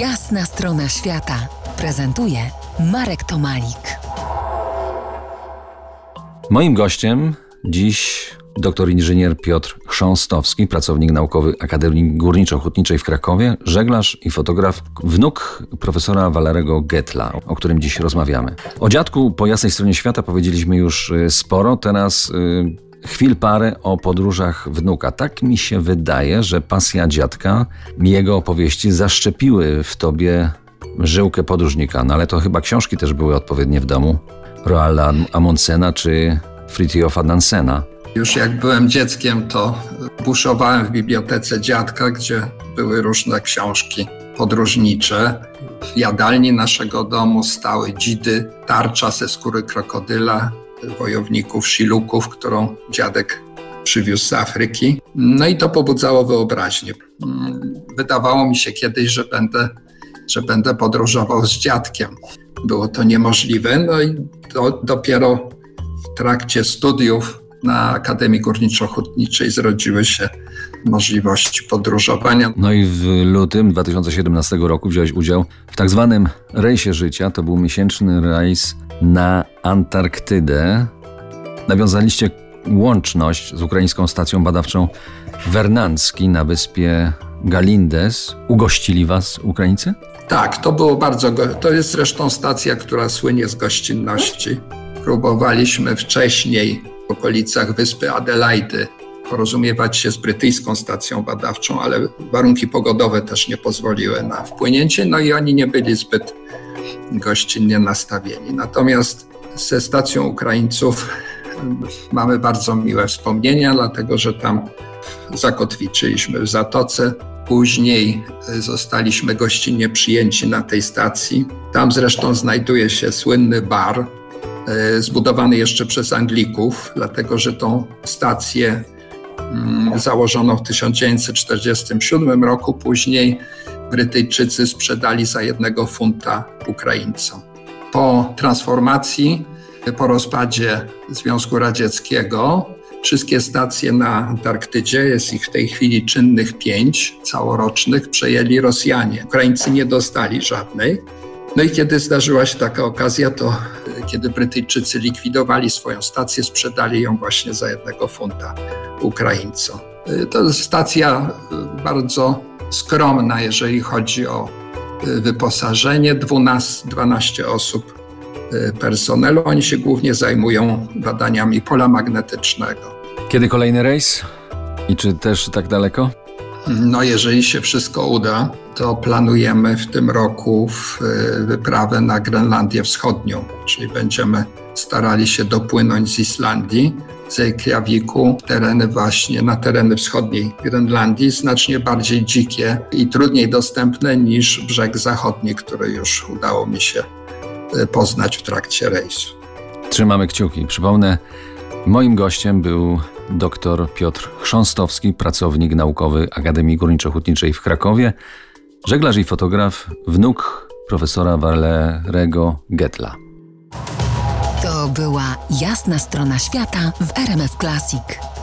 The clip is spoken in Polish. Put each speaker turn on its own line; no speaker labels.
Jasna strona świata prezentuje Marek Tomalik.
Moim gościem dziś doktor inżynier Piotr Chrząstowski, pracownik naukowy Akademii Górniczo-Hutniczej w Krakowie, żeglarz i fotograf, wnuk profesora Walerego Getla, o którym dziś rozmawiamy. O dziadku po jasnej stronie świata powiedzieliśmy już y, sporo, teraz y, chwil parę o podróżach wnuka. Tak mi się wydaje, że pasja dziadka, jego opowieści zaszczepiły w tobie żyłkę podróżnika, no ale to chyba książki też były odpowiednie w domu. Roalda Amundsena czy Fritjofa Nansena.
Już jak byłem dzieckiem, to buszowałem w bibliotece dziadka, gdzie były różne książki podróżnicze. W jadalni naszego domu stały dzidy, tarcza ze skóry krokodyla, wojowników, siluków, którą dziadek przywiózł z Afryki. No i to pobudzało wyobraźnię. Wydawało mi się kiedyś, że będę, że będę podróżował z dziadkiem. Było to niemożliwe, no i do, dopiero w trakcie studiów na Akademii Górniczo-Hutniczej zrodziły się możliwości podróżowania.
No i w lutym 2017 roku wziąłeś udział w tak zwanym rejsie życia. To był miesięczny rejs na Antarktydę. Nawiązaliście łączność z ukraińską stacją badawczą Wernanski na wyspie Galindes. Ugościli was Ukraińcy?
Tak, to było bardzo. To jest zresztą stacja, która słynie z gościnności. Próbowaliśmy wcześniej okolicach wyspy Adelaidy porozumiewać się z brytyjską stacją badawczą, ale warunki pogodowe też nie pozwoliły na wpłynięcie, no i oni nie byli zbyt gościnnie nastawieni. Natomiast ze stacją Ukraińców mamy bardzo miłe wspomnienia, dlatego że tam zakotwiczyliśmy w Zatoce. Później zostaliśmy gościnnie przyjęci na tej stacji. Tam zresztą znajduje się słynny bar, zbudowany jeszcze przez Anglików, dlatego że tą stację mm, założono w 1947 roku. Później Brytyjczycy sprzedali za jednego funta Ukraińcom. Po transformacji, po rozpadzie Związku Radzieckiego, wszystkie stacje na Antarktydzie, jest ich w tej chwili czynnych pięć całorocznych, przejęli Rosjanie. Ukraińcy nie dostali żadnej. No i kiedy zdarzyła się taka okazja, to kiedy Brytyjczycy likwidowali swoją stację, sprzedali ją właśnie za jednego funta Ukraińcom. To jest stacja bardzo skromna, jeżeli chodzi o wyposażenie. 12, 12 osób personelu. Oni się głównie zajmują badaniami pola magnetycznego.
Kiedy kolejny rejs? I czy też tak daleko?
No, jeżeli się wszystko uda, to planujemy w tym roku wyprawę na Grenlandię Wschodnią, czyli będziemy starali się dopłynąć z Islandii, z Reykjaviku, tereny właśnie na tereny wschodniej Grenlandii, znacznie bardziej dzikie i trudniej dostępne niż brzeg zachodni, który już udało mi się e, poznać w trakcie rejsu.
Trzymamy kciuki. Przypomnę, moim gościem był dr Piotr Chrząstowski, pracownik naukowy Akademii Górniczo-Hutniczej w Krakowie, żeglarz i fotograf, wnuk profesora Valerego Getla.
To była jasna strona świata w RMF Classic.